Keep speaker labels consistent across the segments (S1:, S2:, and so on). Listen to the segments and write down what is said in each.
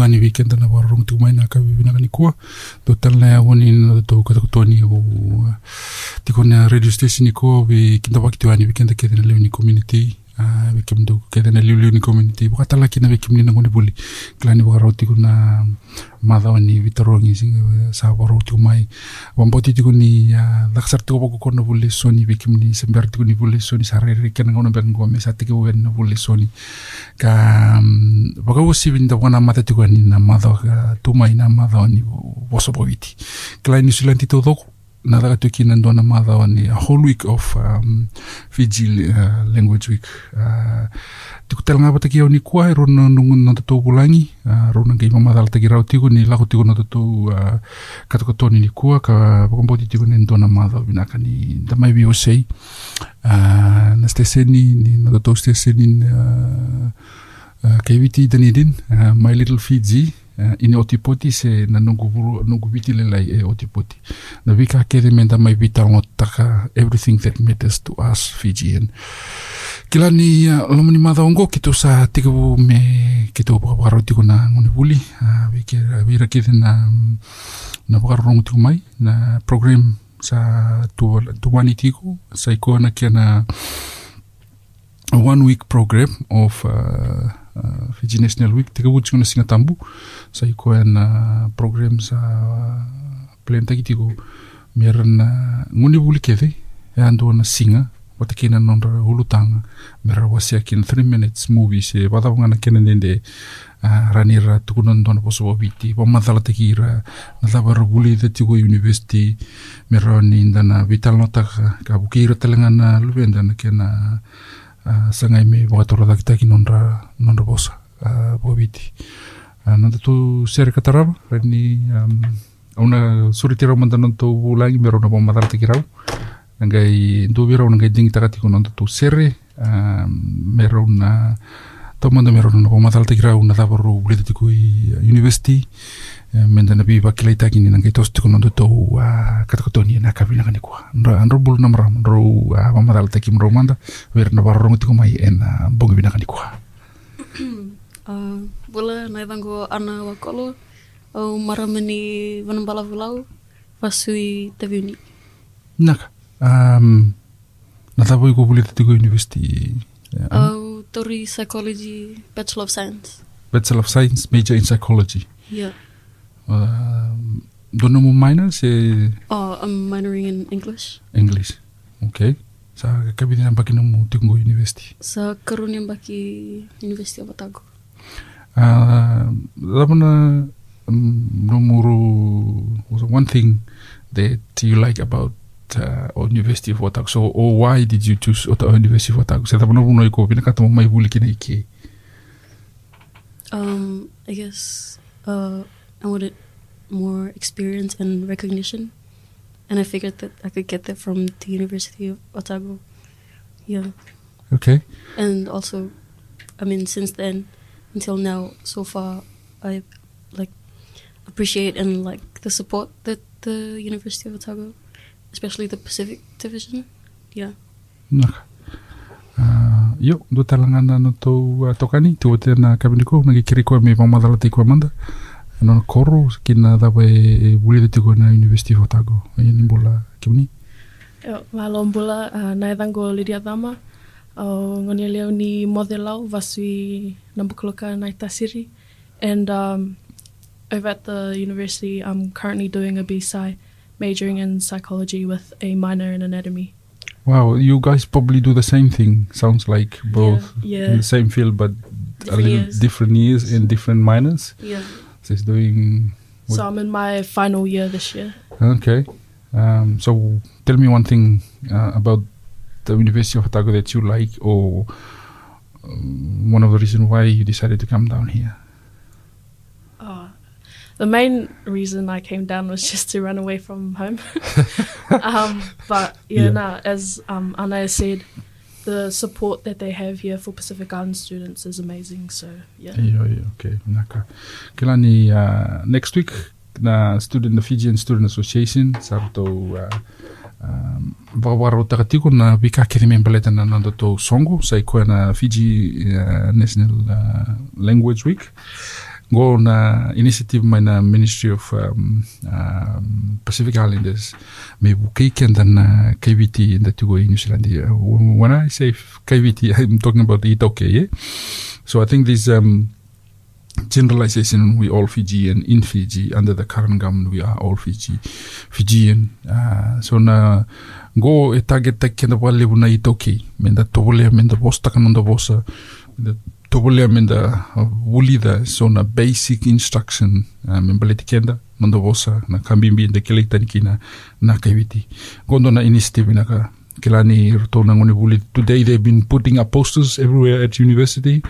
S1: Mbula tal tunga ni weekend na warung tu mai na ka vina ni kwa to tal na woni no to ka to ni o ti kona radio station ni ko vi kinda wakti wani weekend ke na ni community a ve kim do ke na liu ni community. Ba tala kina ve kim ni na ngoni buli klani ba roti kuna madha ni vitarongi sing sa ba roti mai. Wamboti ti kuni laksar tu ko ko no buli soni ve kim ni sember ti kuni buli soni sare re ken ngono ben go me sa ti ko ven no buli soni ka baka wo sivin da wana mata ti kuni na madha tu mai na madha ni woso boiti klani sulanti to doko na daga tu kina ndona madha ni a whole week of um, Fiji uh, language week. Uh, tiku tala ngapa taki au ni kua e rona nungun na tatou pulangi uh, rona ngai mamadhala taki rau tiku ni lako tiku na tatou uh, katakotoni ni kua ka pakompoti tiku ni ndona madha vinaka ni damai vi osei uh, na steseni ni na tatou steseni uh, uh, kaiviti Dunedin uh, My Little Fiji uh, ini Ōtepoti se na nungu vuru nungu viti le lai e Ōtepoti. Na vika kere menda mai vita o taka everything that matters to us Fijian. Kila ni uh, lomani madha ongo kito sa tikavu me kito pakaro tiko na ngoni vuli uh, vika vira kere na na pakaro rongo tiko mai. Na program sa tu tuwani tiko sa iko na kia na one week program of uh, uh, Fiji National Week teka wuti kuna singa tambu sa iko na program sa uh, plan taki tiko meran na nguni buli keve e ando na singa o te kina non ra hulutanga me ra wasia kin 3 minutes movie se wadawanga na kena nende uh, rani ra tukunan tona poso wa viti. Wa mathala te kira na thawa ra wuli te tigo university. Me ra ni ndana vital notaka ka bukira talenga na luvenda na kena uh, sangai me wakatora takitaki non ra non ra posa uh, wa viti. Uh, nanda tu sere katarava rani um, auna suri tira manda non tu wulangi me ra na wa mathala te kirau ngai ndu vira una ngai dingi takati kono tu sere um, me ra una Tomanda mero na ko matal te kira una tava ro blita tiku i university menda na biba kila itaki ni ngai tos tiku nondo to a katakotoni na kabina kani kwa nra nro bul na mra nro a mamadal te kim ro manda ver na barro tiku mai en bongi bina kani kwa
S2: Uh, bula nai tango ana wakolo au maramani vanambala vulau vasui Taveuni.
S1: naka um na tava i ko blita tiku university
S2: Au tori psychology bachelor of science.
S1: bachelor of science major in psychology
S2: Yeah.
S1: Um, dono mo minor se
S2: Oh, I'm minoring in English.
S1: english okay sa kabina na bakina mo tiku university
S2: Sa Karunian Baki University of Otago.
S1: Uh, Labana um, Romuru was one thing that you like about uh, University of Otago. So, or why did you choose Otago University of Otago? Sa tapano puno iko pinakata mo may huli kina iki.
S2: Um, I guess uh, I wanted more experience and recognition, and I figured that I could get that from the University of Otago. Yeah,
S1: Okay.
S2: and also, I mean, since then until now, so far, I like appreciate and like the support that the University of Otago, especially the Pacific Division. Yeah.
S1: Naka. Uh, yo, do talangana no tau uh, tokani, tu te na kabini ko, nagi kiri ko me mamadala te ko manda. Koro, kina dawe e wuli te ko na University of Otago. Ni bola kiuni.
S3: Eo, Walombula, uh, nai tango Lydia Thama, o ngoni leo ni modelau vasui Nambukuloka nai Tasiri. And um, over at the university, I'm currently doing a BSci, majoring in psychology with a minor in anatomy.
S1: Wow, you guys probably do the same thing. Sounds like both
S3: Yeah.
S1: in the same field, but a little
S3: years.
S1: different years in different minors.
S2: Yeah.
S1: So it's doing
S3: So I'm in my final year this year.
S1: okay. Um, so tell me one thing uh, about the University of Otago that you like, or um, one of the reasons why you decided to come down here.
S3: Uh, the main reason I came down was just to run away from home. um, but yeah,
S1: Yeah.
S3: nah, as um, Anaya said, the support that they have here for Pacific Island students is amazing. So yeah.
S1: Okay. Naka. Kila ni uh, next week na student na Fijian Student Association sarto uh, um, wawaro takatiko na wika kiri membeleta na nando to songo sa ikoa na Fiji uh, National uh, Language Week go na initiative mai na Ministry of um, um, Pacific Islanders me bukai kenda na KVT in the tugo in New Zealand when I say KVT I'm talking about Itoke yeah? So I think this um, generalization, we all Fijian in Fiji under the current government, we are all Fiji, Fijian. Uh, so na go e target ta kenda wale una i toki, menda tobole menda bosta kanonda bosa, menda tobole menda wulida, so na basic instruction, uh, membale te kenda, nonda bosa, na kambimbi nda kele tani kina na kaiviti. Gondo na initiative na ka Kilani Rotona Ngoni Wuli. Today they've been putting up posters everywhere at university.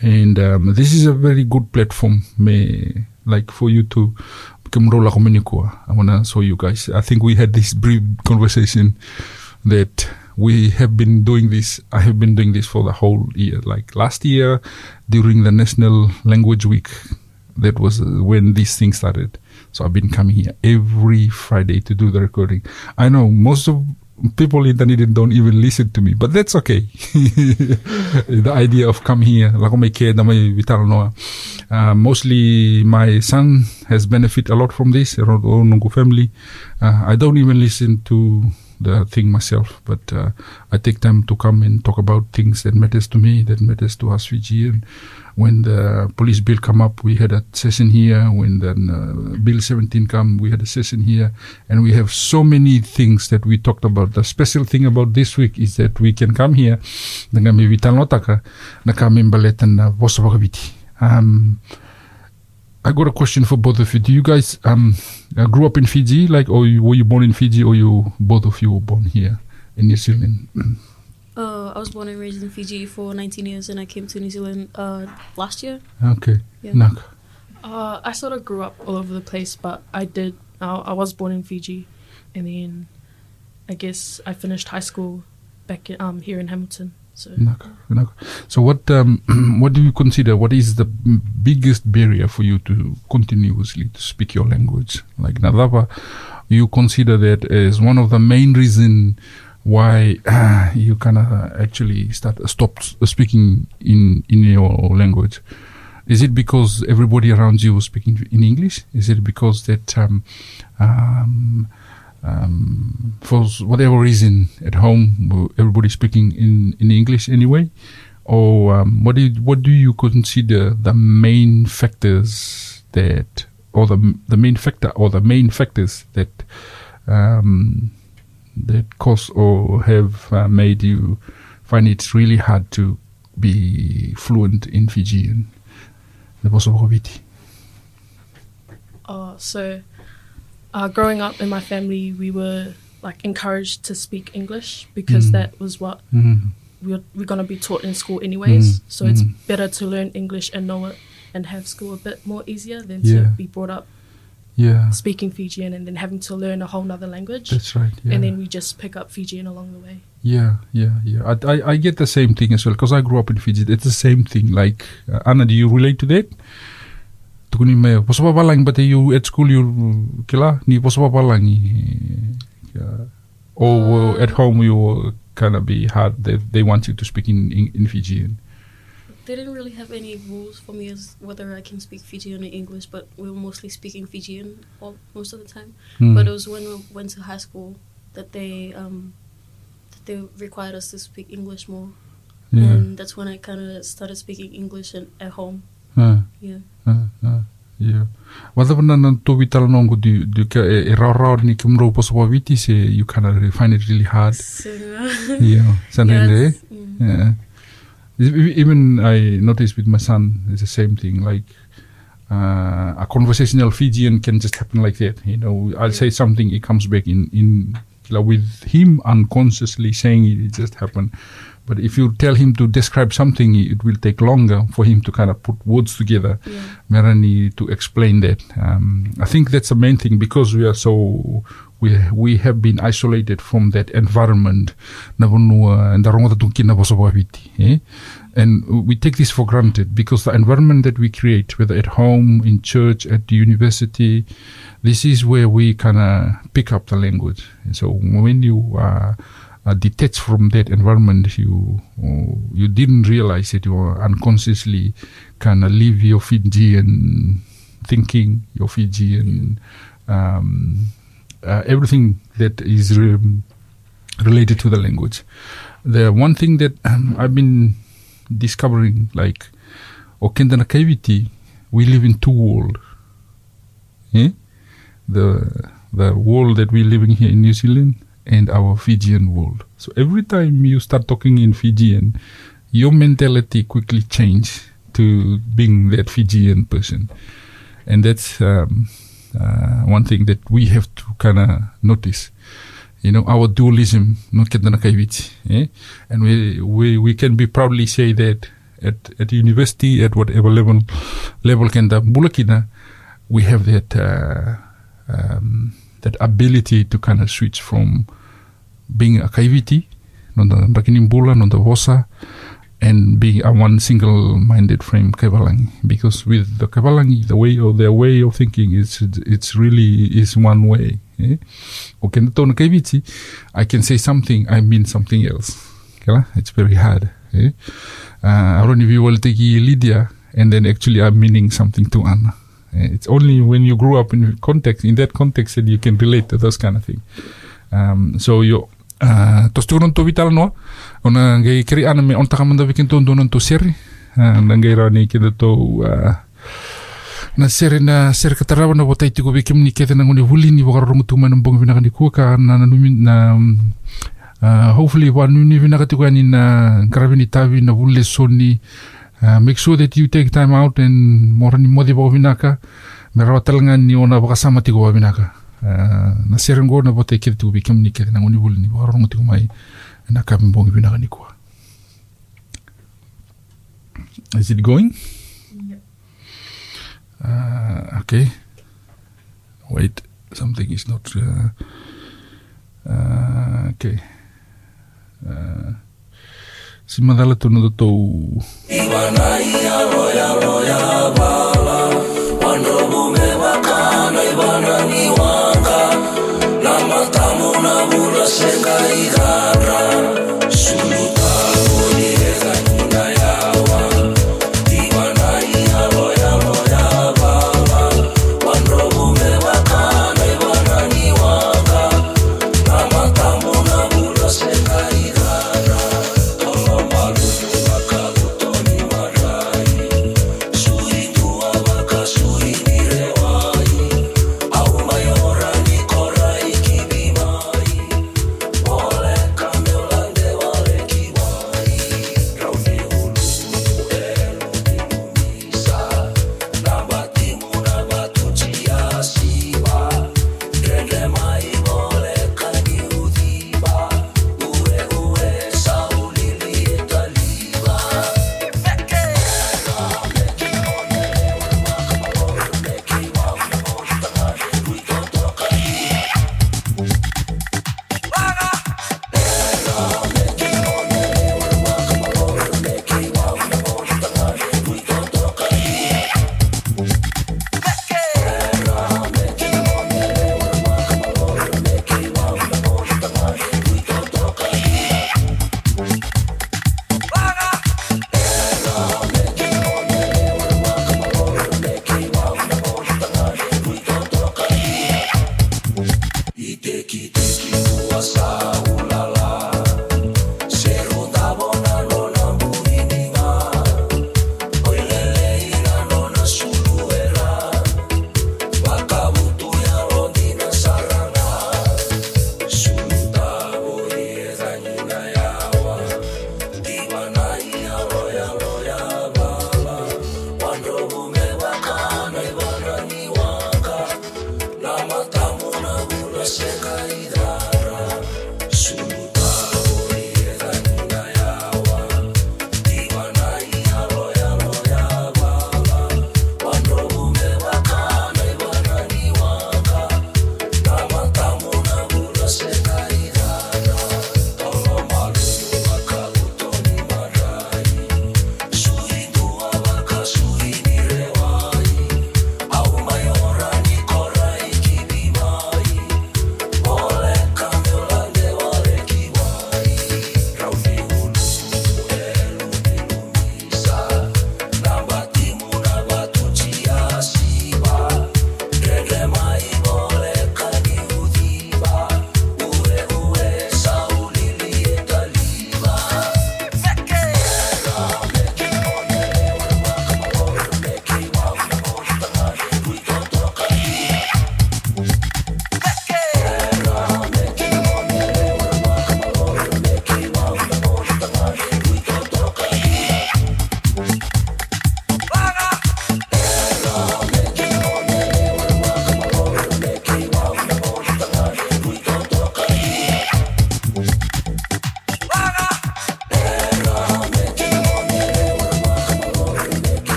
S1: And um, this is a very good platform, me, like for you to Kimrola Kominikua. I want to show you guys. I think we had this brief conversation that we have been doing this. I have been doing this for the whole year. Like last year during the National Language Week, that was uh, when this thing started. So I've been coming here every Friday to do the recording. I know most of people in Dunedin don't even listen to me, but that's okay. the idea of come here. Uh, mostly my son has benefit a lot from this, around family. Uh, I don't even listen to the thing myself, but uh, I take time to come and talk about things that matters to me, that matters to us Fijian. When the police bill come up, we had a session here. When the uh, bill 17 come, we had a session here, and we have so many things that we talked about. The special thing about this week is that we can come here na kami na Um, I got a question for both of you. Do you guys um, uh, grew up in Fiji, like, or you, were you born in Fiji, or you both of you were born here in New Zealand?
S2: Uh, I was born and raised in Fiji for 19 years, and I came to New Zealand uh, last year.
S1: Okay.
S2: Yeah.
S1: Nak.
S3: Uh, I sort of grew up all over the place, but I did. I, I was born in Fiji, and then I guess I finished high school back in, um, here in Hamilton. So
S1: Nak. Nak. So what um, what do you consider? What is the biggest barrier for you to continuously to speak your language? Like Nadava, you consider that as one of the main reason why uh, you kind of actually start stop speaking in in your language. Is it because everybody around you was speaking in English? Is it because that um, um, um, for whatever reason at home everybody's speaking in, in English anyway? Or um, what do you, what do you consider the main factors that, or the the main factor, or the main factors that um, that cause or have uh, made you find it really hard to be fluent in Fijian? The possibility.
S3: Uh, so, uh, growing up in my family, we were like encouraged to speak English because
S1: Mm.
S3: that was what
S1: Mm.
S3: we're, we're going to be taught in school anyways.
S1: Mm,
S3: So it's
S1: mm.
S3: better to learn English and know it and have school a bit more easier than
S1: Yeah.
S3: to be brought up
S1: Yeah,
S3: speaking Fijian and then having to learn a whole nother language.
S1: that's right. Yeah.
S3: And then we just pick up Fijian along the way.
S1: Yeah, yeah, yeah. I, I, I get the same thing as well because I grew up in Fiji. It's the same thing. Like uh, Anna, do you relate to that? Tukuni me poso papalang but you at school you kila ni poso papalang uh, or at home you kind of be hard they, they want you to speak in, in, in Fijian.
S2: They didn't really have any rules for me as whether I can speak Fijian or English, but we were mostly speaking Fijian all, most of the time.
S1: Hmm.
S2: But it was when we went to high school that they um, that they required us to speak English more,
S1: yeah.
S2: and that's when I kind of started speaking English in, at home. Yeah.
S1: Uh, uh, yeah. Whether na na to vital nongo do do ka e rao rao ni kumro poso paviti se you kind of find it really hard.
S2: So,
S1: Yeah.
S2: Yeah, mm.
S1: Yeah. Even I noticed with my son, it's the same thing. Like uh, a conversational Fijian can just happen like that. You know, I'll say something, it comes back in in like with him unconsciously saying it, it just happened. But if you tell him to describe something, it will take longer for him to kind of put words together.
S2: Yeah.
S1: Merani to explain that. Um, I think that's the main thing because we are so we we have been isolated from that environment. Na vanua ndaronga tatu kina boso wawiti, eh? And we take this for granted because the environment that we create, whether at home, in church, at the university, this is where we kind of pick up the language. And so when you are uh, detached from that environment, you uh, you didn't realize it. You unconsciously kind of live your Fijian thinking, your Fijian um, uh, everything that is re- related to the language. The one thing that um, I've been discovering, like, Okenda Nakaviti, we live in two worlds. Eh? The the world that we're living here in New Zealand and our Fijian world. So every time you start talking in Fijian, your mentality quickly change to being that Fijian person, and that's um, uh, one thing that we have to kind of notice. You know, our dualism, eh? and we, we we can be proudly say that at at university, at whatever level level kenda bulakina, we have that uh, um, that ability to kind of switch from being a kaiviti, non the rakinimbula, non the vosa, and being a one single-minded frame kaivalangi. Because with the kaivalangi, the way of their way of thinking is it's really is one way. Eh? Okay, tona kaiviti, I can say something, I mean something else. It's very hard. Eh? Uh, I don't know if you will take Lydia, and then actually I'm meaning something to Anna. It's only when you grow up in context, in that context, that you can relate to those kind of things.
S4: Um, so yo, uh, tos tukunon to vitala noa, ona ngai kiri ana me on takamanda vikin to donon to seri, uh, na ngai rani kida to, uh, na sere na sere katarawa na watai tiko vikim ni kete na ngoni huli ni wakara rungu tuma na mbongi vinaka ni kua ka na na na um, uh, hopefully wa nuni vinaka tiko ani na karavini tavi na wule soni uh, make sure that you take time out and mora ni modi wa vinaka me rawa talanga ni ona wakasama tiko wa vinaka uh, na sere ngo na watai kete tiko vikim ni kete na ngoni huli ni rungu tiko mai na ka mbongi vinaka ni kua Is it going? Uh, okay. Wait, something is not. Uh, uh, okay. Uh,
S1: σήμερα
S4: το το Sengai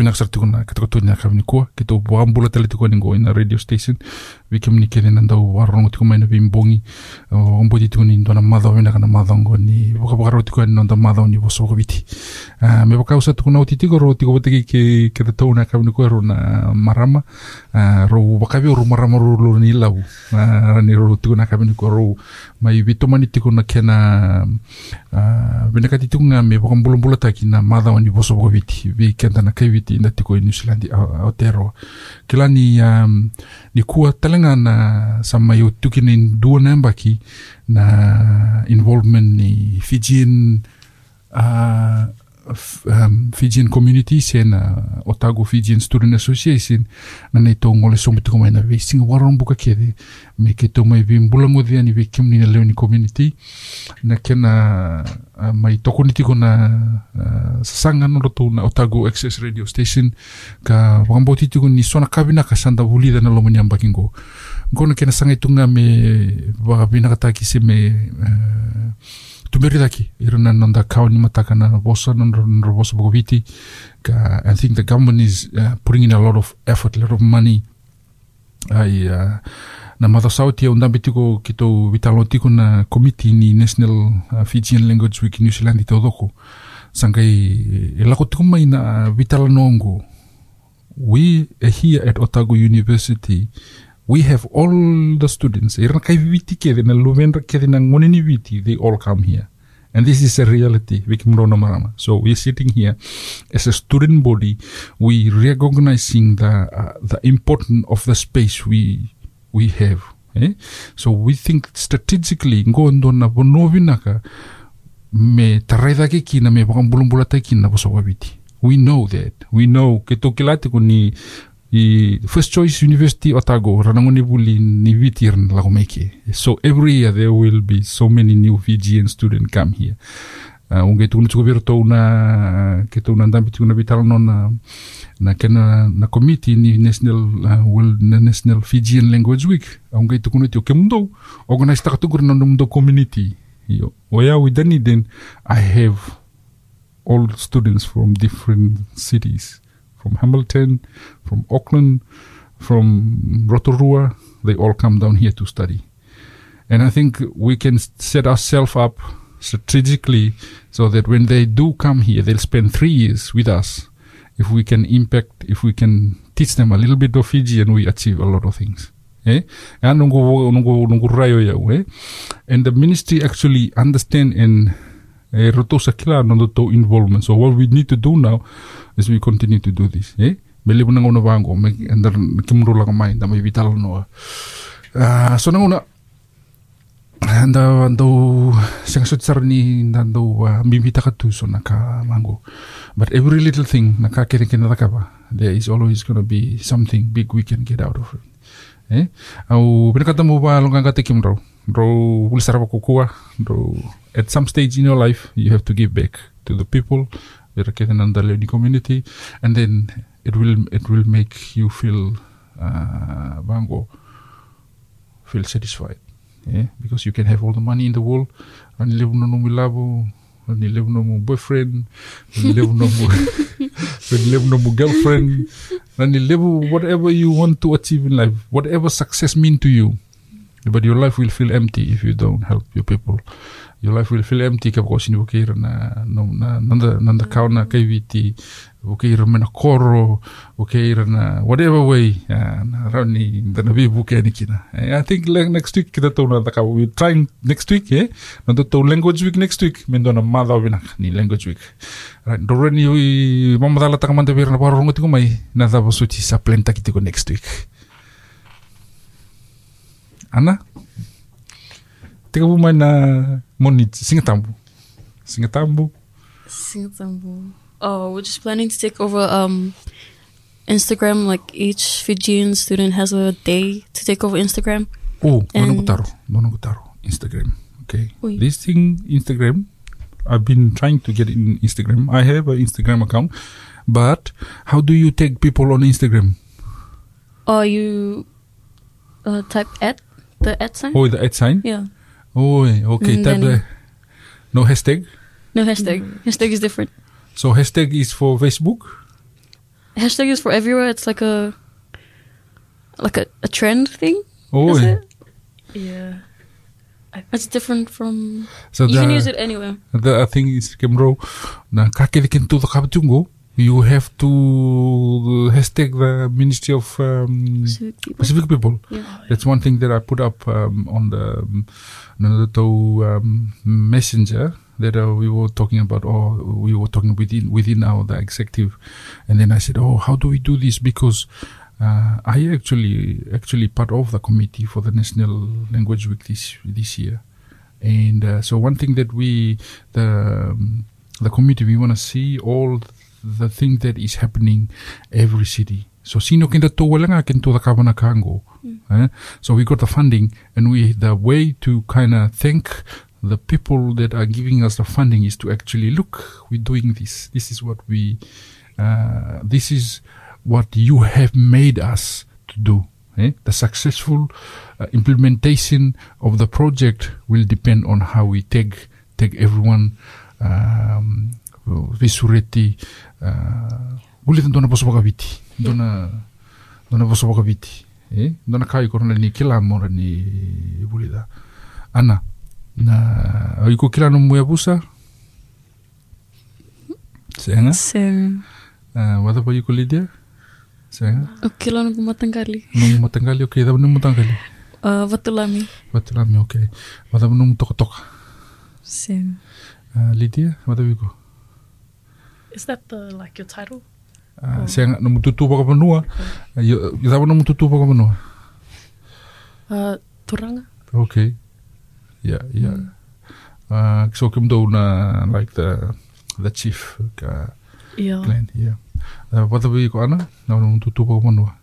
S4: uh, tos pinak sartu kuna kata kotu nya kami ni kua kita buang bula tele tu ni go in radio station.
S1: Vi ke mni kere nan warongo tiko mai na vi mbongi ombo tiko ni ndona madhao ina kana madhongo ni waka waka tiko ni nonda madhao ni woso waka viti me waka usa tiko ro tiko watiki ke ke te tau na kawini koe ro na marama. Ro ro marama ro lo ni lau. Rani ro tiko na kawini koe ro mai vito tiko na kena vina kati tiko nga me waka mbula na madhao ni woso waka viti vi kenta na na tiko i New Zealand Aotearoa. Kila ni um, ni kua talega na sama o tuki ni dua nambaki na involvement ni Fijian uh, um, Fijian community se na Otago Fijian Student Association. Na nei tau ngole somi tuku mai na singa buka kere me ke tau mai vi mbulango dhia ni vei kimni na community. Na kena uh, mai toko ni tiko na uh, sasanga na Otago Access Radio Station. Ka wakamboti tiko ni sona kabina ka sanda vulida na lomo nyamba kingo ngona kena sanga itunga me wakabina kataki se me uh, tumeri daki irana nanda kau ni mataka na bosa na na bosa bogoviti ka I think the government is uh, putting in a lot of effort a lot of money. Ai uh, na mathasau tia undambi tiko ki tau vitalo tiko na committee ni National uh, Fijian Language Week New Zealand i tau doko sangai e lako tiko mai na vitala nongo. We here at Otago University we have all the students. They all come here. And this is a reality. So we're sitting here as a student body. We recognizing the uh, the importance of the space we we have eh? so we think strategically ngondo na bonovinaka me taraidake kina me wakambulumbula kina bosawa viti we know that. We know ke tokilate ni i first choice university otago ranangoni buli ni vitir la komeke so every year there will be so many new fijian student come here. Uh, unge tu nutuko vero to na ke to na ndambi tu na na na kena na committee ni national uh, well, na national fijian language week. Unge tu kuno ke mundo organize ta tu na mundo community. Yo oya we dani i have all students from different cities from Hamilton, from Auckland, from Rotorua. They all come down here to study. And I think we can set ourselves up strategically so that when they do come here, they'll spend three years with us. If we can impact, if we can teach them a little bit of Fiji, and we achieve a lot of things. Eh? Eh? And the ministry actually understand and eh, roto sa kila involvement. So what we need to do now is we continue to do this. Eh? Mele puna ngona vango, me kimro lang mai, da may vital no. Ah, so nanguna anda ando sing sut sar ni nando uh, mimita ka tu so naka mango. But every little thing naka kene kene naka ba. There is always going to be something big we can get out of it. Eh? Au pinakata mo ba longang kate kim ro. Ulisara pa kukua. Ro at some stage in your life you have to give back to the people Viraketen and the lady community and then it will it will make you feel uh, bango feel satisfied yeah? Because you can have all the money in the world. And live no mo labo and live no boyfriend and live no and live no girlfriend and live whatever you want to achieve in life whatever success mean to you. But your life will feel empty if you don't help your people your life will feel empty ka ko sini bukaira na no na nanda nanda kau na kai viti bukaira mena koro bukaira na whatever way na rauni na vi buke ni kina. Eh, i think like next week kita tau na taka we trying next week eh? Na tau language week next week mendo na mother wina ni language week. Right dore ni ui mama dala taka mante vir na paro ngoti ko mai na da bosuti sa plenta kitiko next week. Ana Bu mai na moni singatambu. Singatambu.
S2: Singapore. Oh, we're just planning to take over um Instagram. Like each Fijian student has a day to take over Instagram.
S1: Oh, nono
S2: And-
S1: gutaro. Nono gutaro. Instagram. Okay.
S2: Ui.
S1: This thing, Instagram, I've been trying to get in Instagram. I have an Instagram account. But how do you take people on Instagram?
S2: Or you uh, type at the at sign.
S1: Oh, the ad sign?
S2: Yeah.
S1: Oh, okay.
S2: Mm,
S1: Type
S2: then-
S1: no hashtag.
S2: No hashtag. Hashtag is different.
S1: So hashtag is for Facebook.
S2: Hashtag is for everywhere. It's like a like a, a trend thing.
S1: Oh,
S2: it?
S3: Yeah.
S2: That's different from.
S1: So
S2: you can use it anywhere.
S1: The thing is, Kemro, na kakele kentu the kabatungo, you have to hashtag the Ministry of um,
S2: Civic people.
S1: Pacific People.
S2: Yeah.
S1: That's one thing that I put up um, on the um, Nanato, um, messenger that uh, we were talking about, or we were talking within within our the executive, and then I said, "Oh, how do we do this?" Because uh, I actually actually part of the committee for the National Language Week this this year, and uh, so one thing that we the um, the committee we want to see all the thing that is happening every city. So sino kinda to walanga kinto the kabana kango. Eh? So we got the funding and we the way to kind of thank the people that are giving us the funding is to actually look we're doing this. This is what we uh, this is what you have made us to do. Eh? The successful uh, implementation of the project will depend on how we take take everyone um, visureti uh, uli dona boso viti dona dona boso viti eh dona kai korona ni kila mora ni bulida ana na iko kila no muya busa senga
S2: Same.
S1: uh, wada pa iko lidia senga
S2: Okay, lang nung matanggali.
S1: nung matangali okay daw nung matangali
S2: Uh, Vatulami.
S1: Batulami okay wada nung toka toka
S2: Same.
S1: uh, lidia wada iko
S3: Is that the like your title?
S1: uh, senga nung tutupa ka panua yo daw nung tutupa ka panua
S3: Uh, Turanga.
S1: Okay. Yeah, yeah. Uh, so kim do na like the the chief ka
S3: Yeah.
S1: clan, yeah. Uh, what we ko ana? Na no tutu pa manwa.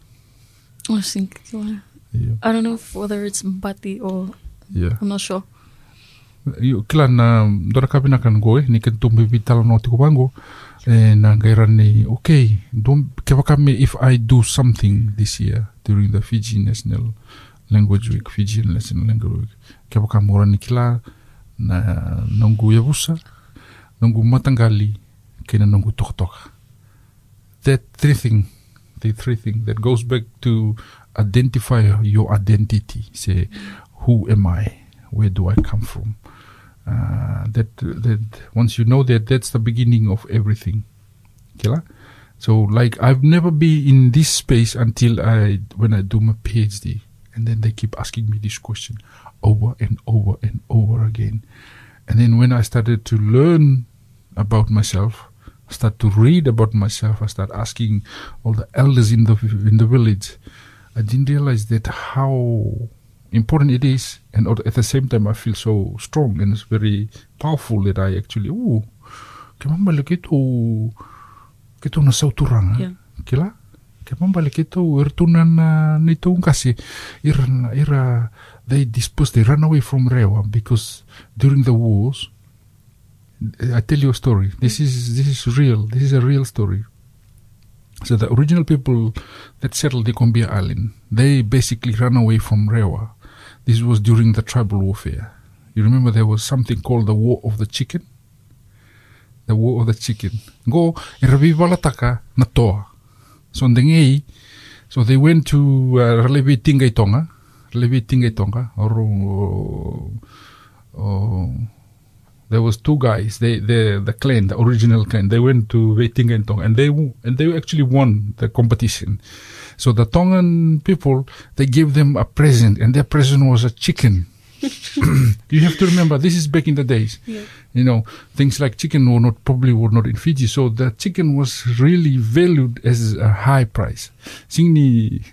S2: I was thinking.
S1: Yeah.
S2: I don't know if whether it's Mbati or
S1: Yeah.
S2: I'm not sure.
S1: Yo clan na dora kapina kan go ni kan tumbi vital no tiko bango. Eh, na gaira okay don't kepa kami if I do something this year during the Fiji National Language Week Fiji National Language Week kepa kami ora ni kila na nongu ya busa nongu matangali kena nongu toka toka that three thing the three thing that goes back to identify your identity say who am I? Where do I come from uh, that that once you know that that's the beginning of everything. So like I've never been in this space until I when I do my PhD and then they keep asking me this question over and over and over again. And then when I started to learn about myself start to read about myself I start asking all the elders in the in the village. I didn't realize that how important it is and at the same time I feel so strong and it's very powerful that I actually oh ke mambale ke tō ke tō na sauturanga.
S2: Yeah.
S1: ke la ke mambale ke tō er na ni tō ngasi ira ira they dispersed they ran away from Rewa because during the wars I tell you a story. This is this is real this is a real story. So the original people that settled the Combia Island, they basically ran away from Rewa. This was during the tribal warfare. You remember there was something called the War of the Chicken? The War of the Chicken. Go, irabi balataka na toa. So so they went to uh, Relevi Tingai Tonga, Tingai Tonga, or, or there was two guys. They, the the clan, the original clan. They went to Waiting and Tonga, and they and they actually won the competition. So the Tongan people they gave them a present, and their present was a chicken. you have to remember this is back in the days.
S2: Yeah.
S1: You know things like chicken were not probably were not in Fiji, so the chicken was really valued as a high price. Singni,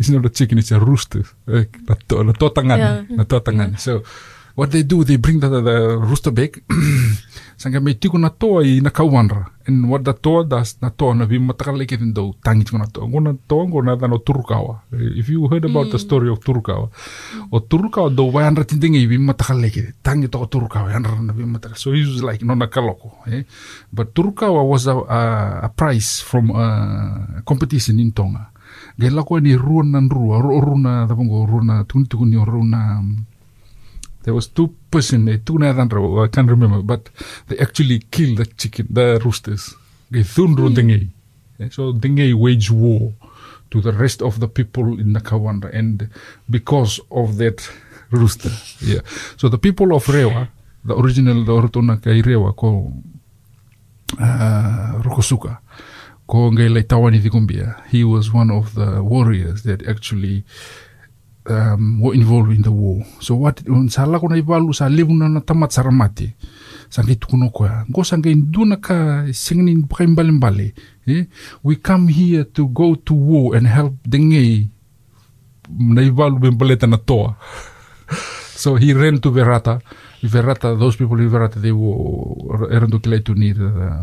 S1: it's not a chicken; it's a rooster. Eh, na to- na totangan,
S2: Yeah.
S1: So what they do, they bring the, the, the rooster back. Sanga me tiko na toa i na kauanra. And what the toa does, na toa na vi matakala ke do tangi tiko na toa. Ngona toa ngona na no Turukawa. If you heard about the story of Turukawa. O Turukawa do wai andra tintingi i vi matakala ke tangi toko Turukawa. Andra na vi matakala. So he was like nona kaloko. Eh? But Turukawa was a, a, a prize from a competition in Tonga. Gai lako ni rua na rua. Runa, tapongo runa, tunituku ni o runa, um, there was two person, eh, two na thandra, I can't remember, but they actually killed the chicken, the roosters. They thun mm. Eh, So Dengei waged war to the rest of the people in Nakauvadra, and because of that rooster, yeah. So the people of Rewa, the original the Orotona kai Rewa ko uh, Rokosuka, ko ngai lai tawani Tikumbia, he was one of the warriors that actually um, were involved in the war. So what sala ko na ibalu sa livuna na tamat saramati. Sangay tukuno ko ya. Go sangay duna ka singin mbali Eh? We come here to go to war and help Dengei na ibalu bembaleta na toa. so he ran to Verata. Verata, those people in Verata, they were eran to kilai to need uh,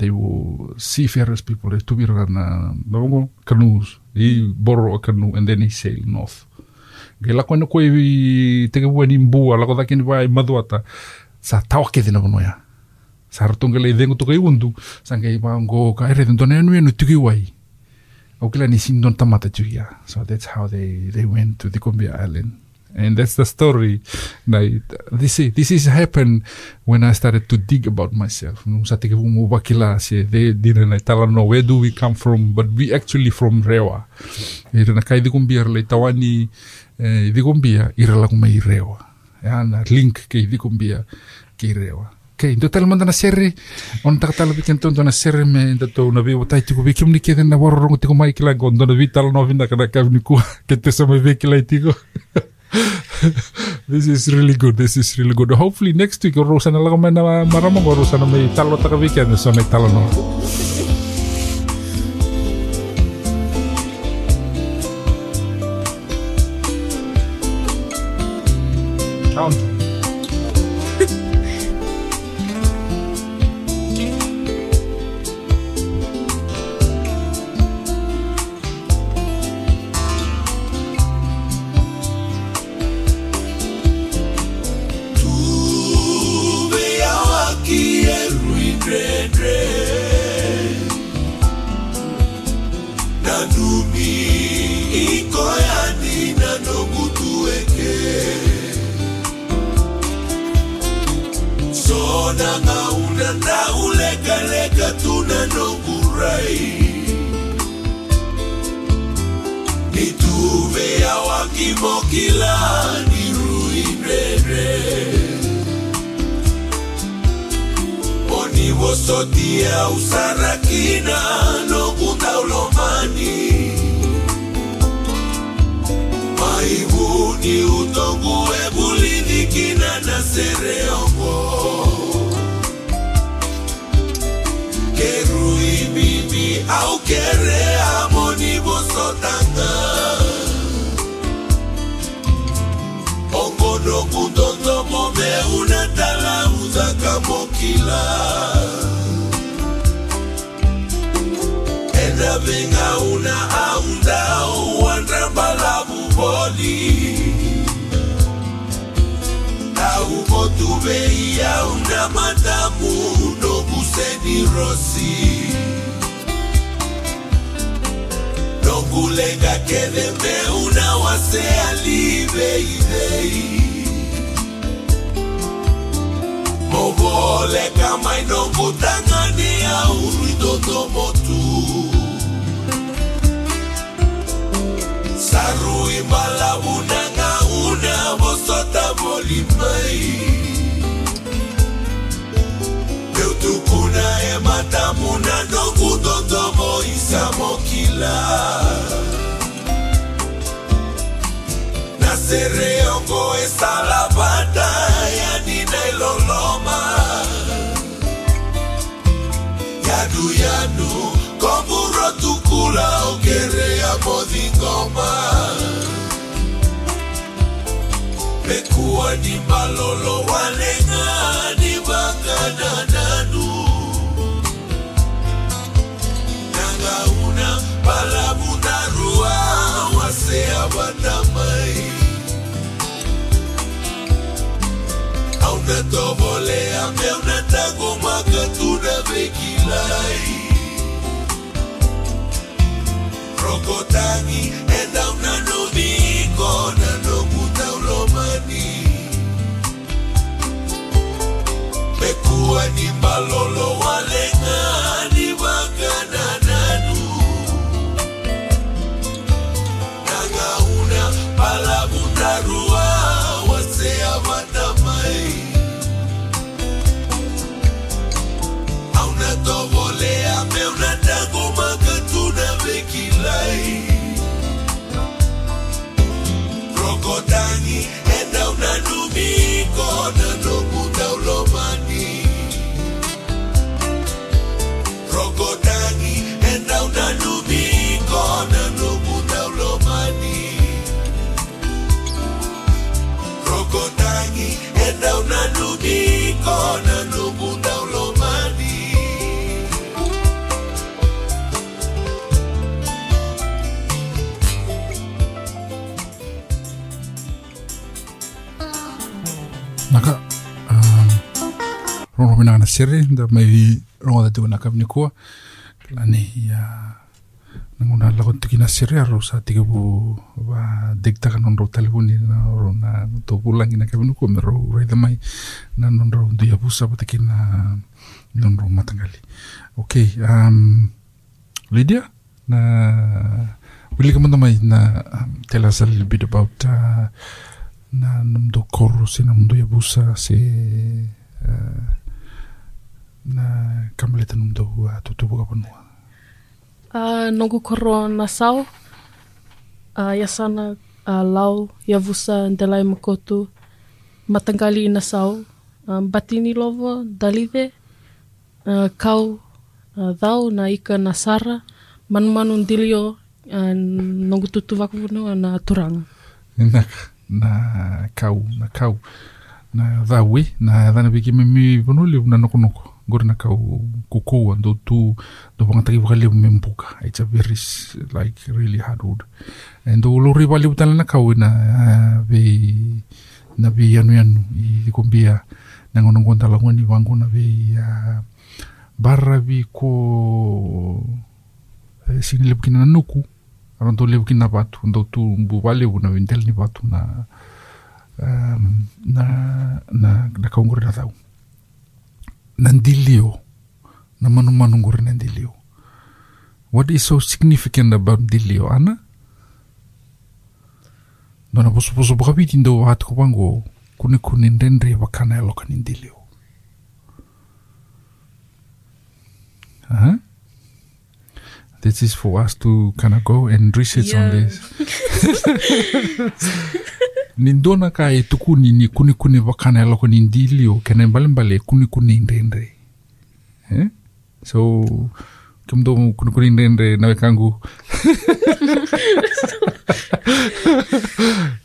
S1: they were seafarers people. They tubira na na canoes. He borrowed a canoe and then he sailed north. Ke lako na koe i te kua ni mbua, lako dake ni wai maduata, sa tawake dina wano ya. Sa ratonga le dengo toka i undu, sa ngai maango ka ere na anu anu tuki wai. Au kila ni sindon tamata tuki ya. So that's how they, they went to the Kumbia Island. And that's the story. Like, this is, this is happened when I started to dig about myself. They didn't like, where do we come from? But we actually from Rewa. Na le tawani eh, di kumbia ira la kuma i Rewa. Ya, na link ke di kumbia ke i Rewa. Okay, do tala manda na sere, on taka tala bikin tonto na sere me da to na vivo tai tiku bikim ni keden na warorong tiko mai kila gondo na vital no vinda kana kav ni ku ke te sa me vekila tiko. this is really good. This is really good. Hopefully next week Rosana lang may na maramang ko Rosana may talo taka weekend so may talo no.
S5: sona ngauna na ulegalega tunanogurai nituve ya wakimokila oni wosotia usarakina nokundaulomani maivuni utonguebulidhikina na sereongo aokere amoni bosotanga. Ongodoku toto momeu natala uzaka mokila. Endavenga una aunda owandrambalabu boli aumotubei aunda matamu nokuseni rosi. kulenga kedembe unawasea libeibei mogole kama inokutangania urwitoto motu. Sarui malabunanga unavosota bolimbai malabu nanga una bosota bolimai Eutukuna ematamuna nokutotomo isamokila Nasereongo esalabata yani nailoloma. Yadu yadu komburo tukula ogerea modhingoma Mekuwa ni malolo walenga Auna tobolea meuna tagoma katuna bekilai Rokotangi enda una nubiko na nokuta ulomani. Mekuwa ni malolo walenga
S1: ngana sere da mai rongo da tuana kavni kua. Lani ya nanguna lago tiki na sere aro sa bu wa dikta kan onro telefoni na oro na to pulangi na kavni kua mero reida mai na nonro dia busa pa tiki na nonro matangali. Okay um, Lydia na will you come mai na tell us a little bit about uh, na namdo koro se ya busa se uh, na kamaleta namdo uh, tutupu ka panua
S3: Uh, nongo koro na sao. Uh, yasana uh, lau, yavusa, ndelai makotu. Matangali na sao. Um, batini lovo, dalive. Uh, kau, uh, thau, na ika na sara. Manumanu ndilio, uh, nongo tutu wakuvunu na turanga.
S1: na na kau na kau na dhawi na dhana biki mimi vanuli na noko noko gori na kau kukou ando tu do pangata ki wakali membuka it's a very s- like really hard wood and do lori wali utala na kau na uh, be na be yanu yanu i kumbia na ngono ngonda la ngoni wangu na be uh, barra bi ko eh, sini lebukina na nuku aron to lebu kina batu ndo tu mbu wale na windel ni batu na um, na na na kaungore na thau na ndilio na manu manu ngore na ndilio what is so significant about ndilio ana no na poso poso baka biti ndo hatu ko bango kune kune ndendre wakana ya loka ni ndilio huh? This is for us to kind of go and research on this. ni dona ka e tuku ni ni kuni kuni wakana loko ni ndili o kena mbale mbale kuni kuni ndendre eh? so kimdo kuni kuni ndendre nawe kangu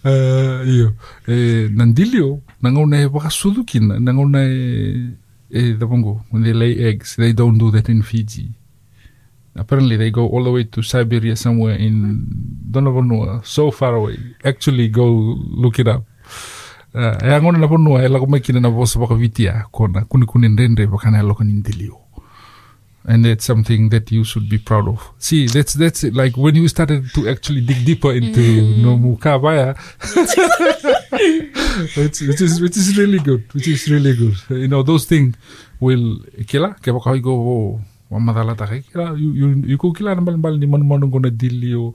S1: uh, iyo. Eh, na ndili o nangauna e na nangauna e e dapongo when they lay eggs they don't do that in Fiji apparently they go all the way to Siberia somewhere in Donavanua, so far away. Actually, go look it up. Uh, e angona na ponua e lako maikina na vosa waka vitia kona kuni kuni ndendre wakana loko ni ndilio. And that's something that you should be proud of. See, that's that's it. like when you started to actually dig deeper into no mukabaya, which, which is which is really good, which is really good. You know, those things will kila ke baka go oh, wa madala ta kila you you you ko kila nambal mbal ni manu manu ngona dilio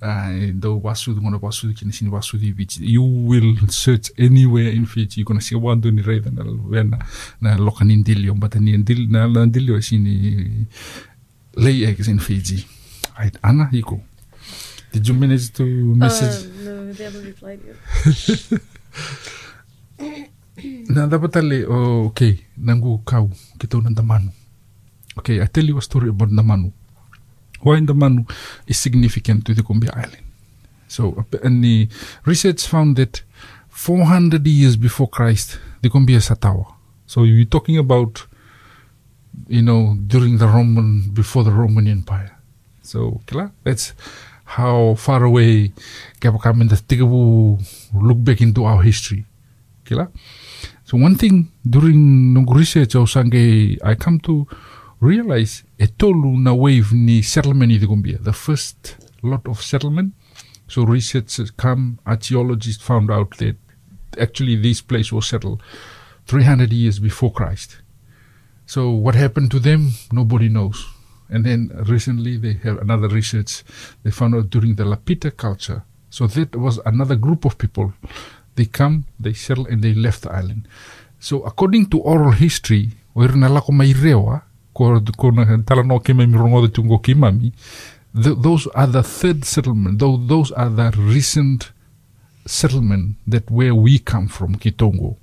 S1: uh, do wasu ngona wasu kini sini wasu di beach. You will search anywhere in Fiji. You gonna see wandu ni rei na wena na lokanin dilio but ni dil na na dilio sini lay eggs in Fiji. Right Anna Hiko did you manage to message?
S2: Uh, no, they haven't replied yet.
S1: Na dapat tali, oh, okay, nangu kau, kita unang damanu. Okay, I tell you a story about Namanu. Why Namanu is significant to the Kumbia Island. So, and the research found that 400 years before Christ, the Kumbia Satawa. So you're talking about, you know, during the Roman, before the Roman Empire. So, that's how far away Kapakam and the Tigabu look back into our history. Kila. So one thing during nung research I come to realize e tolu na wave ni settlement i Gumbia. The first lot of settlement. So researchers come, archaeologists found out that actually this place was settled 300 years before Christ. So what happened to them, nobody knows. And then recently they have another research they found out during the Lapita culture. So that was another group of people. They come, they settle, and they left the island. So according to oral history, oir na lako mai rewa, those are the third settlement. Those are the recent settlement that where we come from, Kitongo.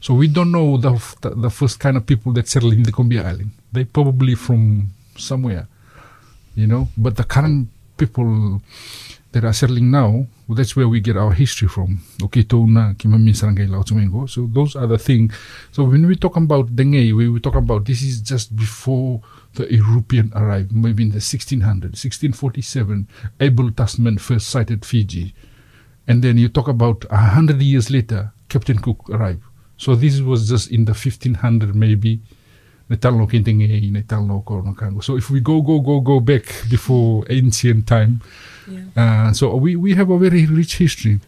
S1: So we don't know the, the first kind of people that settled in the Combia Island. They probably from somewhere, you know. But the current people that are settling now, well, that's where we get our history from. Okay, Tona, Kimami Sarangai Lao Tumengo. So those are the things. So when we talk about Dengei, we, we talk about this is just before the European arrived, maybe in the 1600s, 1647, Abel Tasman first sighted Fiji. And then you talk about a hundred years later, Captain Cook arrived. So this was just in the 1500 maybe. Ne talo kintinge i ne talo ko kango. So if we go, go, go, go back before ancient time,
S2: Yeah.
S1: uh, so we, we have a very rich history.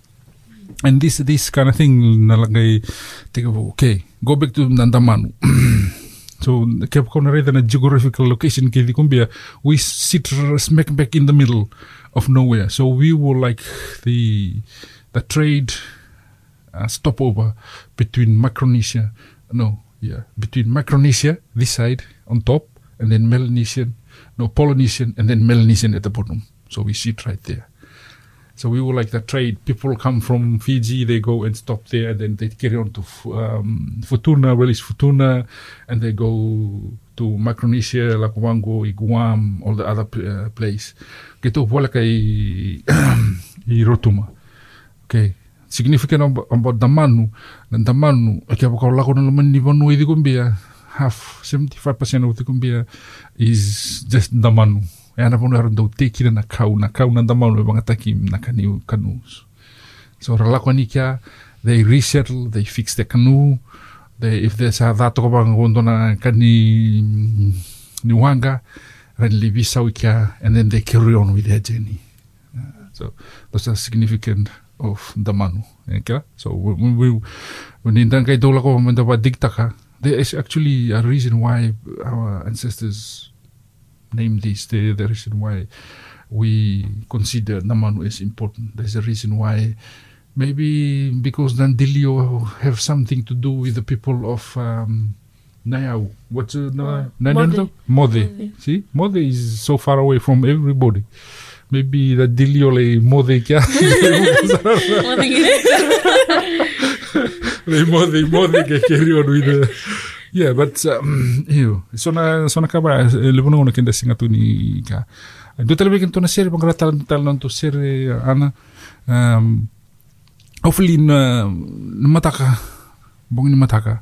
S1: And this this kind of thing nalagay think of okay, go back to Nandamanu. so kaya ko na rin na geographical location kay Kumbia, we sit smack back in the middle of nowhere. So we were like the the trade uh, stopover between Micronesia, no, yeah, between Micronesia this side on top, and then Melanesian, no Polynesian, and then Melanesian at the bottom. So we sit right there. So we were like the trade. People come from Fiji, they go and stop there, and then they carry on to um, Futuna, release Futuna, and they go to Micronesia, Lakuango, Guam, all the other uh, place. Kito wala kay Rotuma. Okay. Significant about, about the manu, na the manu, kaya pa lako na naman ni Vanu i kumbia, half, 75% of the kumbia is just the manu. E ana pono haron dau te kira na kau, na kau na the manu e mga taki na kaniu canoes. So ralako ni kia, they resettle, they fix the canoe, they, if there's a that ko bang gondo na kani ni wanga, ren livi sau kia, and then they carry on with their journey. Uh, so those are significant of the manu. Eh, kira? So when we when in kai dola ko manda wa diktaka, there is actually a reason why our ancestors named this. The, the reason why we consider the manu as important. There's a reason why maybe because Dandilio have something to do with the people of um, Nayau. What's uh, no,
S3: Mode.
S1: Mode. See, Modi is so far away from everybody. Maybe the Dilio le Mode kya. le Mode Mode ke carry on with the Yeah, but um, iyo. So na so na kaba lebuno na kinda singa tu ni ka. Do talaga kinto na sere pangrata tal nan to sere ana. Um, hopefully na, na mataka bong ni mataka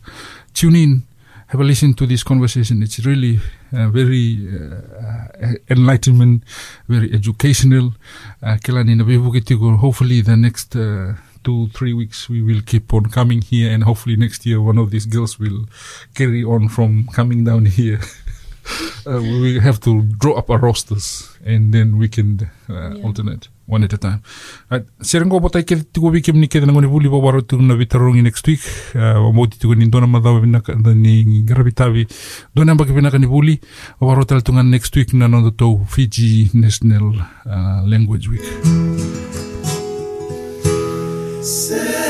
S1: tune in have a listen to this conversation. It's really uh, very uh, enlightenment very educational uh, kila ni na bibukitigo hopefully the next uh, two three weeks we will keep on coming here and hopefully next year one of these girls will carry on from coming down here. Uh, we have to draw up our rosters and then we can uh,
S2: Yeah.
S1: alternate one at a time. Right. Serengo botai ke tigo wikim ni ke na ngoni buli bawaro tu na vitarongi next week. Uh, wa moti tigo ni dona madawa bina ni garabitavi. Dona mbaki bina ka ni buli. Wawaro tal tungan next week na nondo to Fiji National uh, Language Week.
S5: Sere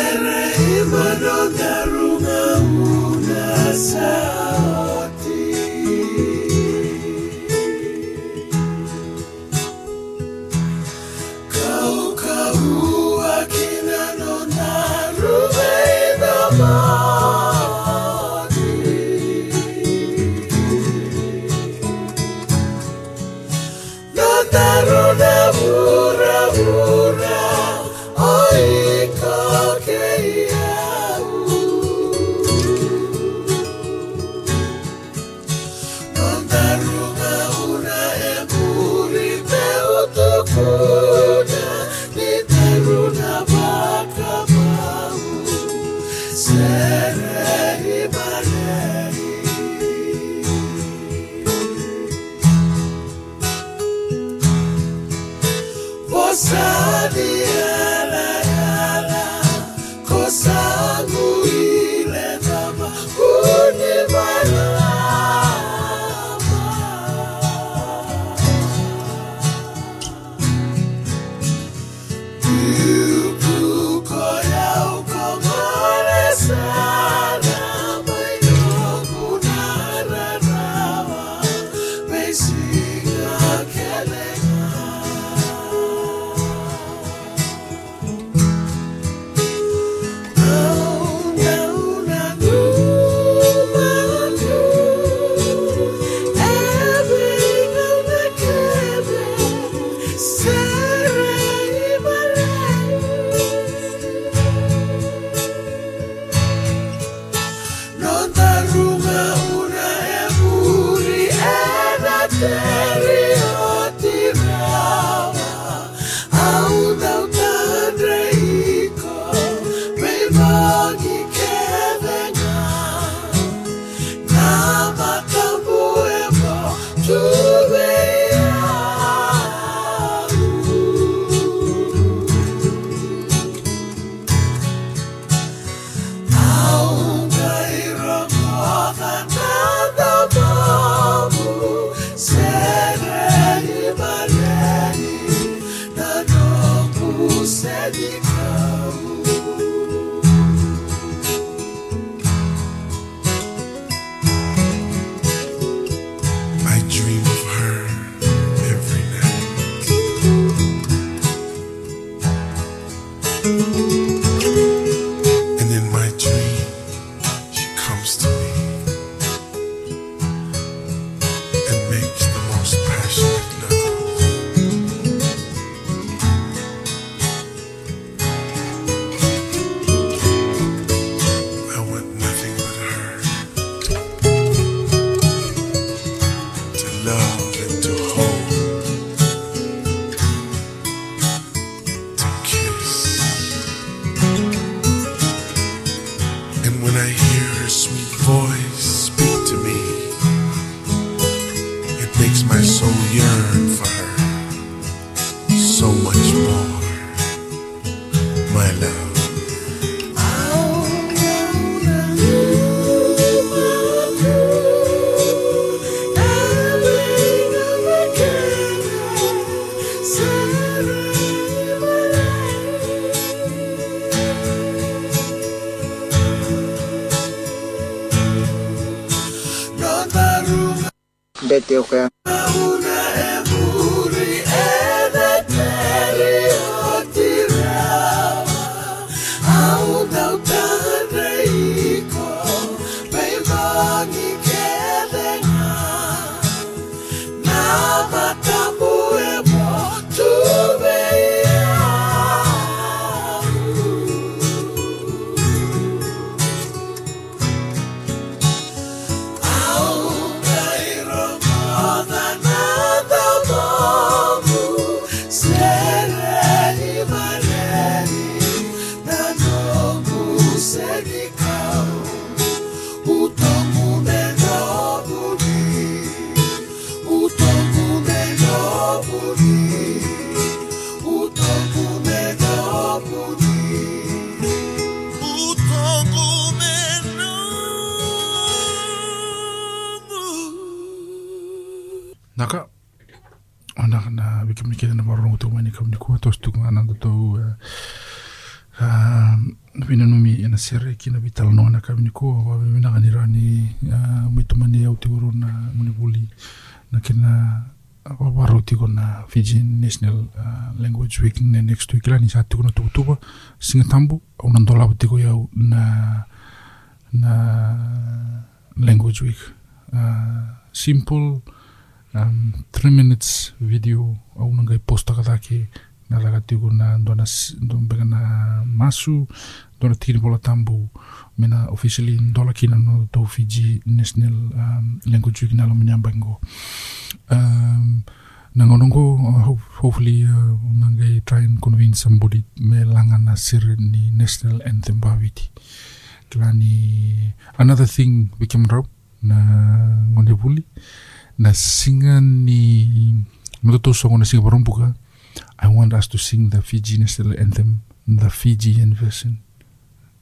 S6: so much more. My love.
S5: Bete o
S1: singa tambu au na ndola ti ko yau na na Language Week. Uh, simple um, three minutes video au ngai posta ka ke na laga tigo na dona don bega na masu dona tiri bola tambu mena officially dola kina no to Fiji National um, Language Week na lo bango um, na ngonongo uh, ho- hopefully uh, nangai try and convince somebody me na sir ni national anthem bawiti klani another thing we came raw na ngonde na singa ni matoto songo na singa I want us to sing the Fiji national anthem the Fijian version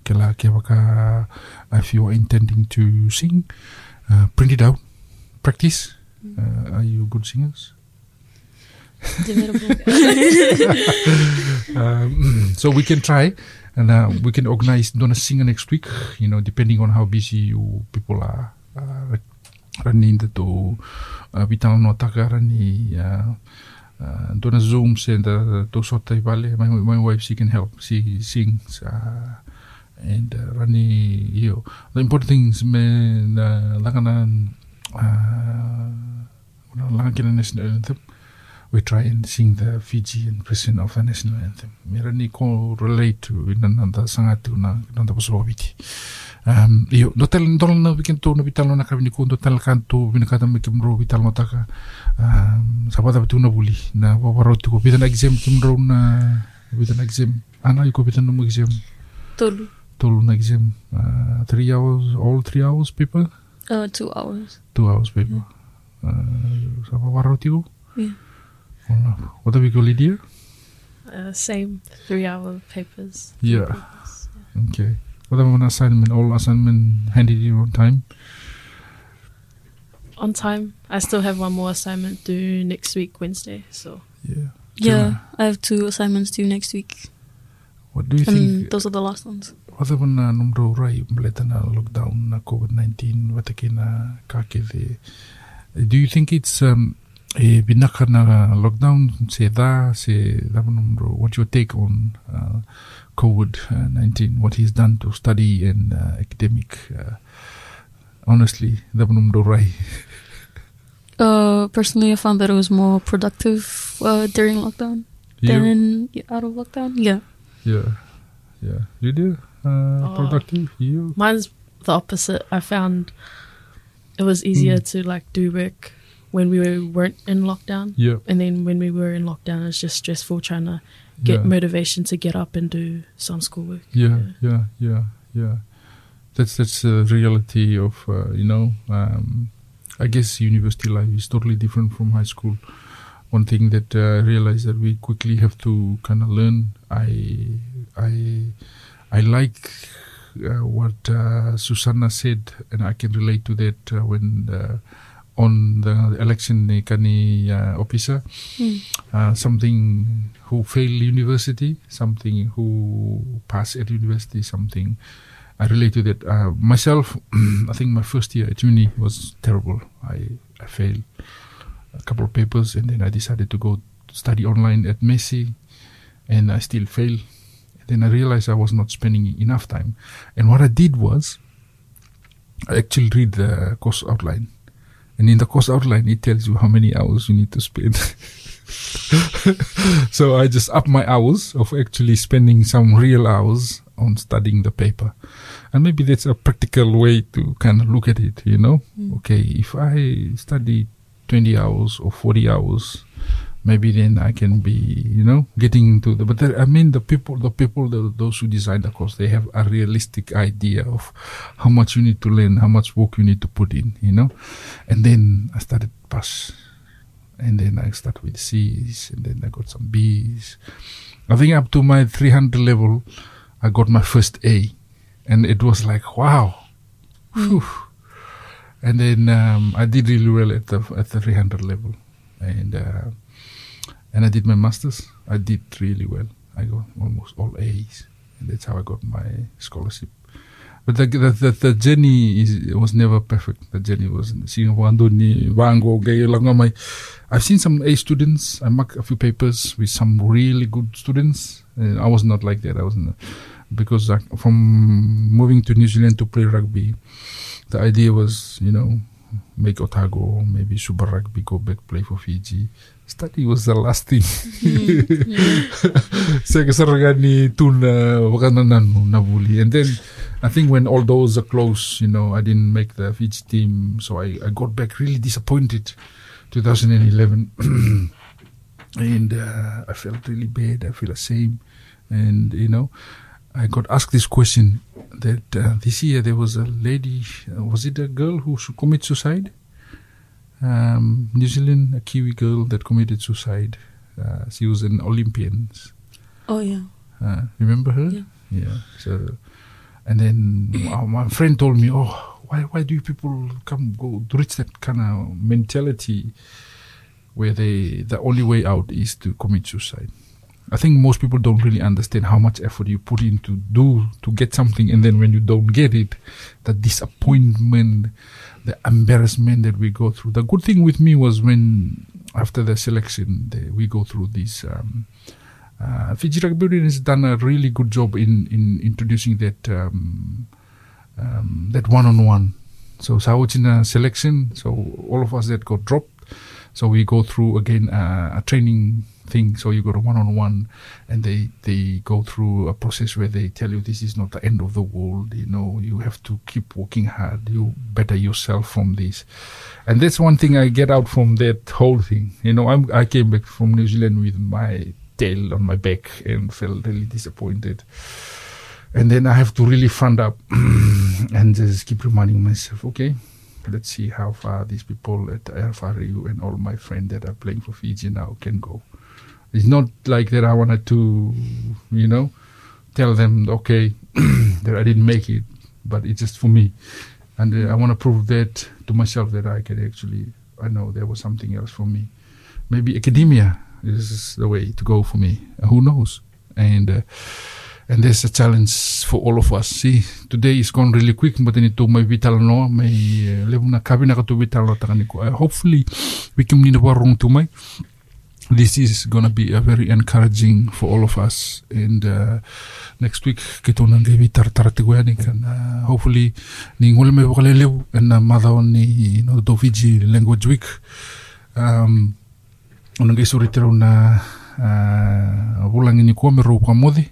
S1: kela kia waka if you are intending to sing uh, print it out practice uh, are you good singers um, so we can try and uh, we can organize dona singer next week you know depending on how busy you people are uh, the to uh, vitala no taka rani uh, uh, dona zoom and uh, to sota i vale my, wife she can help. She sings uh, and uh, rani yo the important things me na langana uh, langa kina national anthem we try and sing the Fijian version of the national anthem. Mera ni ko relate to ina nanda sangatu na nanda paso witi. Um, iyo, do tel ndol na weekend to na vital na kabini ko do tel kanto bina kata me kimro vital no taka. Um, sabata betu na buli na wawaro ko bitan exam kimro na bitan exam. Ana iko bitan no exam.
S2: Tolu.
S1: Tolu na exam. Uh, three hours, all three hours people.
S2: Uh, two hours.
S1: Two hours people. Uh, sa wawaro ko.
S2: Yeah.
S1: What have we got, Lydia?
S3: Uh, same three hour papers.
S1: Yeah.
S3: Papers,
S1: Okay. What about an assignment? All assignment handed in on time?
S3: On time. I still have one more assignment due next week, Wednesday. So
S1: Yeah.
S2: Yeah, I have two assignments due next week.
S1: What do you
S2: and
S1: think?
S2: those are the last ones.
S1: Wata wana numro rai mleta na lockdown na COVID-19 wata kina kakele. Do you think it's um, e binaka na lockdown se da se da numro what's your take on uh, COVID-19 what he's done to study and uh, academic uh, honestly da numro rai
S2: Uh, personally, I found that it was more productive uh, during lockdown
S1: you
S2: than out of lockdown. Yeah.
S1: yeah yeah you do uh,
S3: Oh.
S1: productive you
S3: Mine's the opposite. I found it was easier
S1: Mm.
S3: to like do work when we were, weren't in lockdown.
S1: yeah
S3: And then when we were in lockdown, it's just stressful trying to get
S1: yeah.
S3: motivation to get up and do some schoolwork.
S1: yeah yeah yeah yeah that's that's the reality of uh, you know um, i guess university life is totally different from high school one thing that uh, i realized that we quickly have to kind of learn i i i like uh, what uh, susanna said and i can relate to that uh, when uh, on the election ni kani uh, officer uh, something who failed university, something who passed at university, something I relate to that. Uh, myself, I think my first year at uni was terrible. I, I failed a couple of papers and then I decided to go study online at Massey and I still failed. Then I realized I was not spending enough time. And what I did was I actually read the course outline. And in the course outline, it tells you how many hours you need to spend. so I just up my hours of actually spending some real hours on studying the paper. And maybe that's a practical way to kind of look at it, you know? Hmm. Okay, if I study 20 hours or 40 hours, maybe then I can be, you know, getting into the, but there, I mean, the people, the people, the, those who design the course, they have a realistic idea of how much you need to learn, how much work you need to put in, you know? And then I started pass and then I start with C's, and then I got some B's. I think up to my 300 level, I got my first A, and it was like wow, Phew. and then um, I did really well at the at the 300 level, and uh, and I did my masters. I did really well. I got almost all A's, and that's how I got my scholarship. But the the, the, the journey is was never perfect. The journey was. I've seen some A students. I marked a few papers with some really good students. Uh, I was not like that. I wasn't because uh, from moving to New Zealand to play rugby, the idea was you know make Otago, maybe Super Rugby, go back play for Fiji. Study was the last thing. Saya kesarga ni tuna wakanananu nabuli. And then I think when all doors are closed, you know, I didn't make the Fiji team, so I, I got back really disappointed. 2011, and uh, I felt really bad. I feel ashamed, and you know, I got asked this question that uh, this year there was a lady, uh, was it a girl who should commit suicide? Um, New Zealand, a Kiwi girl that committed suicide. Uh, she was an Olympian.
S2: Oh yeah.
S1: Uh, remember her?
S2: Yeah.
S1: Yeah. So, and then uh, my friend told me, "Oh, why why do people come go to reach that kind of mentality where they the only way out is to commit suicide?" I think most people don't really understand how much effort you put in to do to get something, and then when you don't get it, the disappointment, the embarrassment that we go through. The good thing with me was when after the selection, the, we go through this. Um, uh, Fiji Rugby Union has done a really good job in, in introducing that um, um, that one-on-one. So Saochina selection, so all of us that got dropped, so we go through again uh, a training thing. So you go to one-on-one, and they they go through a process where they tell you this is not the end of the world. You know, you have to keep working hard. You better yourself from this, and that's one thing I get out from that whole thing. You know, I'm, I came back from New Zealand with my tail on my back and felt really disappointed. And then I have to really front up and just keep reminding myself, okay, let's see how far these people at FRU and all my friends that are playing for Fiji now can go. It's not like that I wanted to, you know, tell them, okay, that I didn't make it, but it's just for me. And uh, I want to prove that to myself that I can actually, I know there was something else for me. Maybe academia is the way to go for me. Who knows? And uh, and there's a challenge for all of us. See, today is gone really quick, but then ito may vital no, may uh, level na kabi na kato vital no takani ko. Hopefully, we can nina warong tumay. This is gonna be a very encouraging for all of us. And uh, next week, kito nang gabi tar tar kan. Uh, hopefully, ni ngole me lew and na madao ni no do Fiji language week. Um, Unang tero na uh, wulangi ni kua me rou kwa modi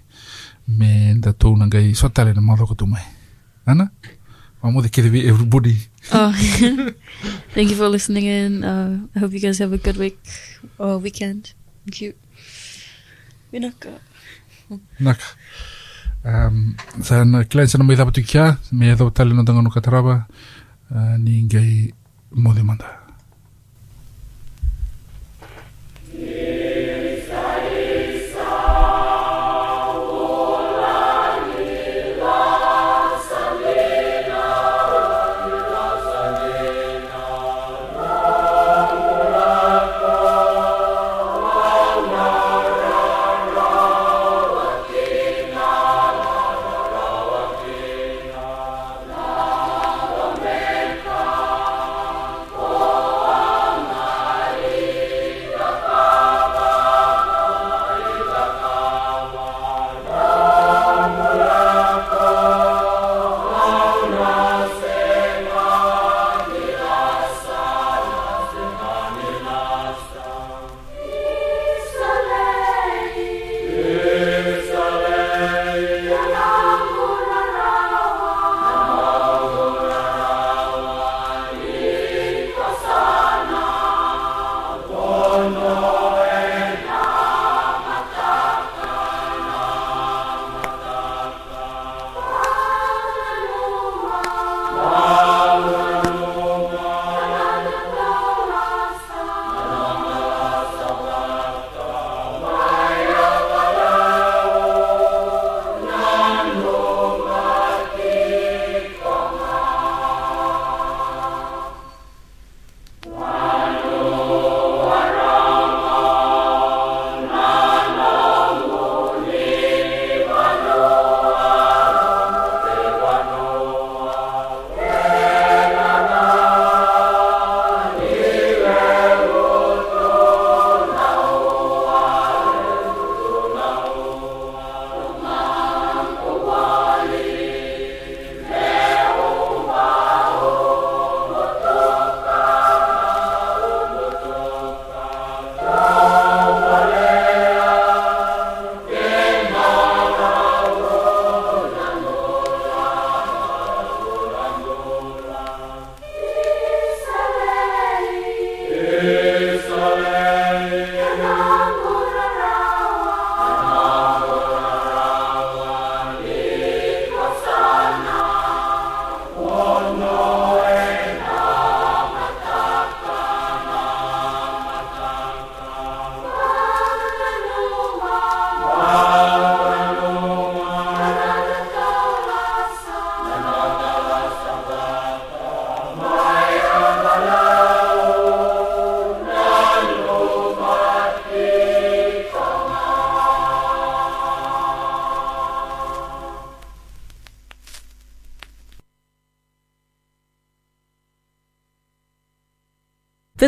S1: me da tau gai sotale na madho ko mai. Ana? Ma modi kere vi everybody.
S2: Oh, thank you for listening in. Uh, I hope you guys have a good week or weekend. Thank you. Vinaka.
S1: Naka. Um, sa na kilain sa na mai dapatu kia, me edho tale no tangano kataraba, uh, ni gai modi